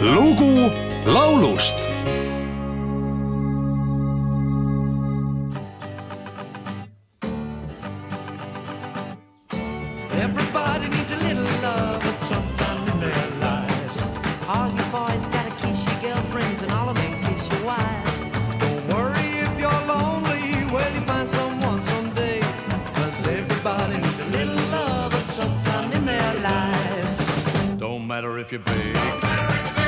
lugu laulust Everybody needs a little love at some time in their lives. All you boys gotta kiss your girlfriends and all of them kiss your wives. Don't worry if you're lonely, well, you find someone someday. Cause everybody needs a little love at some time in their lives. Don't matter if you're big,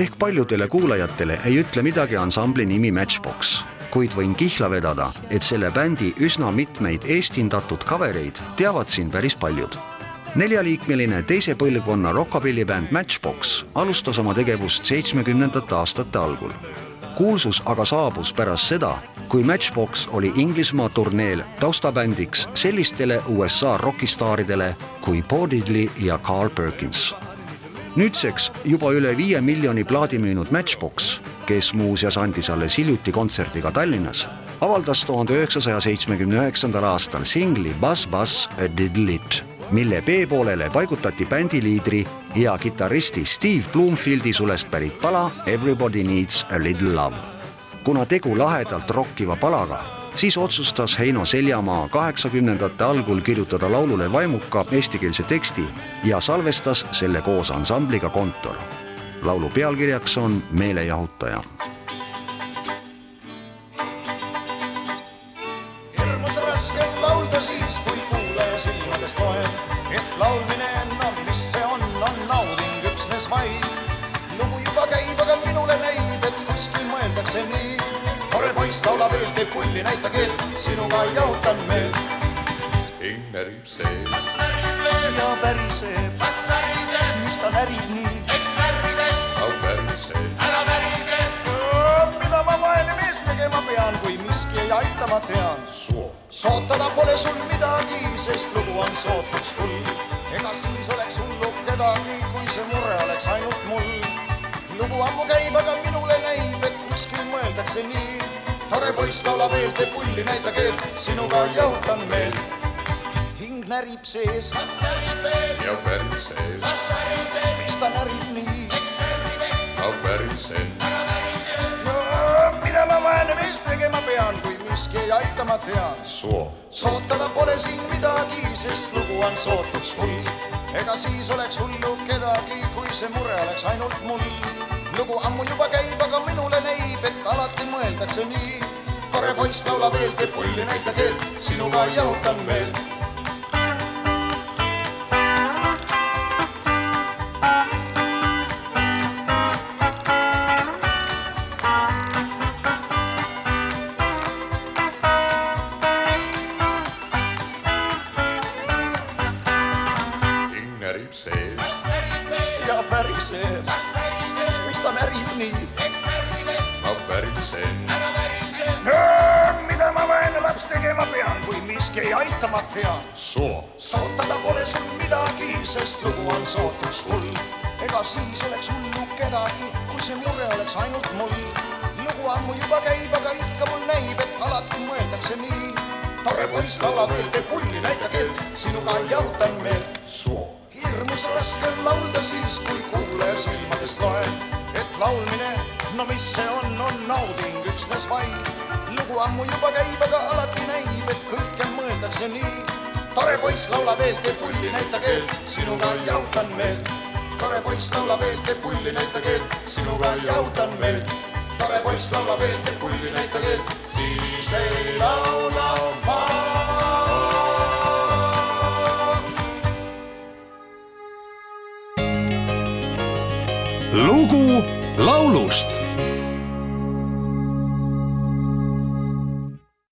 ehk paljudele kuulajatele ei ütle midagi ansambli nimi Matchbox, kuid võin kihla vedada, et selle bändi üsna mitmeid eestindatud kavereid teavad siin päris paljud. neljaliikmeline teise põlvkonna rokkapillibänd Matchbox alustas oma tegevust seitsmekümnendate aastate algul. kuulsus aga saabus pärast seda, kui Matchbox oli Inglismaa turneel taustabändiks sellistele USA rokistaaridele kui Bo Diddley ja Carl Perkins nüüdseks juba üle viie miljoni plaadi müünud Matchbox, kes muuseas andis alles hiljuti kontserti ka Tallinnas, avaldas tuhande üheksasaja seitsmekümne üheksandal aastal singli Buzz Buzz a Diddle It, mille B-poolele paigutati bändi liidri ja kitarristi Steve Bloomfieldi sulest pärit pala Everybody Needs a Little Love. kuna tegu lahedalt rokkiva palaga, siis otsustas Heino Seljamaa kaheksakümnendate algul kirjutada laulule vaimuka eestikeelse teksti ja salvestas selle koos ansambliga Kontor. laulu pealkirjaks on Meelejahutaja raske on laulda siis, kui kuulaja silmadest loeb, et laulmine enam, mis see on, on nauding üksnes vaid. lugu juba käib, aga minule näib, et kuskil mõeldakse nii. Poiss laulab ööl, teeb pulli, näita keelt, sinuga jahutan meelt. hing närib sees, ja päriseb, mis ta närib nii. au päriseb, mida ma vaene mees tegema pean, kui miski ei aita, ma tean. soo, sootada pole sul midagi, sest lugu on sootuks hull. ega siis oleks hullu kedagi, kui see mure oleks ainult mul. lugu ammu käib, aga minule näib, et kuskil mõeldakse nii. Tore poiss laulab veel, teeb pulli, näita keelt, sinuga jahutan meelt. hing närib sees, ja päriseb, miks ta närib nii? au päriseb, no mida ma vaene mees tegema pean, kui miski ei aita, ma tean. soo, sootada pole siin midagi, sest lugu on sootuks hull. ega siis oleks hullu kedagi, kui see mure oleks ainult mul. lugu ammu juba käib, aga minule näib, et alati mõeldakse nii. tore poiss laulab veel, teeb pulli, näita keelt, sinuga jahutan veel. närib sees, ja päriseb, mis ta närib nii? Päriseb, mida ma vaene laps tegema pean, kui miski ei aita, ma tean. soo, sootada pole sul midagi, sest lugu on sootuks hull. ega siis oleks hullu kedagi, kui see mure oleks ainult mul. lugu ammu juba käib, aga ikka mul näib, et alati mõeldakse nii. tore poiss laulab veel, teeb pulli, näita keelt, sinuga jahutan meelt. soo, hirm hirmus raske on laulda siis, kui kuulaja silmadest loen, et laulmine, no mis see on, on nauding üksnes vaid. lugu ammu juba käib, aga alati näib, et kõike mõeldakse nii. tore poiss, laula veel, tee pulli, näita keelt, sinuga jahutan meelt. tore poiss, laula veel, tee pulli, näita keelt, sinuga jahutan meelt. tore poiss, laula veel, tee pulli, näita keelt, siis ei laula ma. lugu laulust